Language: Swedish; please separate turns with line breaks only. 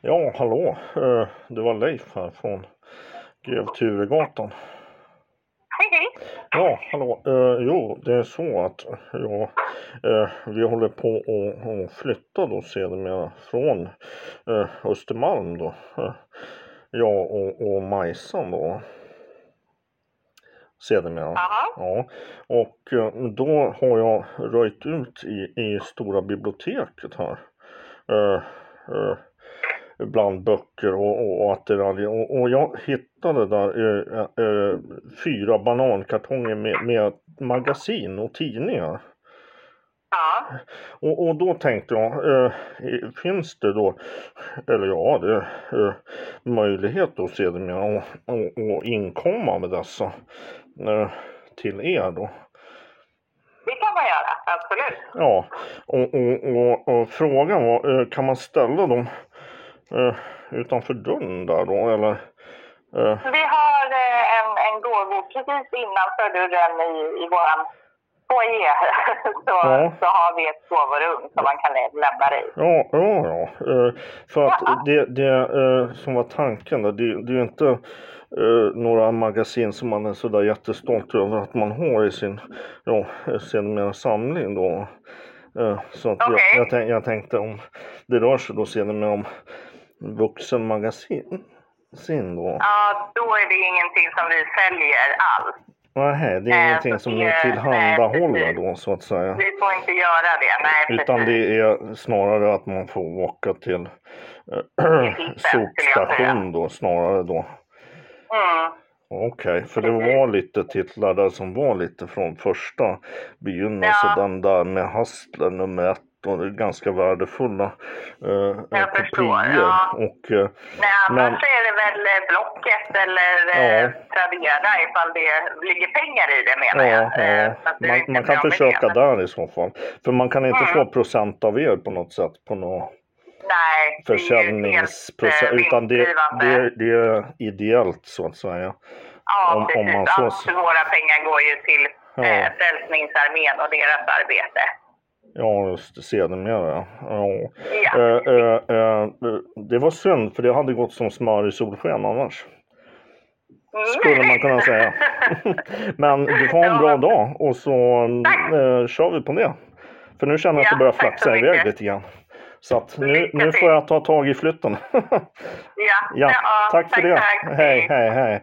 Ja, hallå. Eh, Det var Leif här från Grev Turegatan.
Hej, hej.
Ja, hallå. Eh, jo, det är så att ja, eh, vi håller på att flytta då sedermera från Östermalm då. Jag och, och Majsan då. Sedermera.
Jaha.
Ja, och då har jag röjt ut i, i stora biblioteket här. Eh, bland böcker och, och, och attiraljer. Och, och jag hittade där eh, eh, fyra banankartonger med, med magasin och tidningar.
Ja.
Och, och då tänkte jag, eh, finns det då, eller ja, det eh, möjlighet då sedermera att att- att inkomma med dessa eh, till er då?
Man göra, absolut.
Ja, och, och, och, och frågan var, eh, kan man ställa dem eh, utanför dörren där då eller? Eh,
Vi har eh, en, en gård precis innanför dörren i, i våran foyer. så,
Ja.
så har vi ett sovrum som man kan lä- lämna det i.
Ja, ja, ja. Eh, för att
Ja.
det, det eh, som var tanken det, det är ju inte eh, några magasin som man är sådär jättestolt över att man har i sin, ja, sedermera samling då. Eh, så att
Okej.
jag, jag, tänk, jag tänkte om det rör sig då sedermera om vuxenmagasin sin då.
Ja, då är det ingenting som vi säljer alls.
Nej, det är
Eh,
ingenting som ni tillhandahåller
nej,
då så att säga.
Vi får inte göra det. Nej,
Utan
precis.
det är snarare att man får åka till eh,
jag
sopstation då snarare då.
Mm.
Okej, för det var lite titlar där som var lite från första begynnelsen.
Ja.
Den där med Hustler nummer ett och det är ganska värdefulla eh,
Jag förstår,
kopior.
ja.
Och eh,
Nej, annars
Men-
är det väl eh, Blocket eller
Ja.
eh, Tradera ifall det ligger pengar i det menar
ja,
jag. Eh,
Man, man kan försöka där i så fall. För man kan inte
Mm.
få procent av er på något sätt på något
Nej, det
försäljningsprocent
helt, eh,
utan det, det, det är ideellt så att säga.
Ja,
om- om
precis.
man så-
Allt våra pengar går ju till
Ja.
eh, Frälsningsarmén och deras arbete.
Ja, just det, sedermera. Ja.
Ja.
Eh, eh, eh, det var synd för det hade gått som smör i solsken annars. Skulle man kunna säga. Men du får en bra dag och så eh, kör vi på det. För nu känner jag att det
Ja,
börjar flaxa iväg lite grann. Så att nu, nu får jag ta tag i flytten.
Ja,
ja, tack för det. Hej, hej, hej.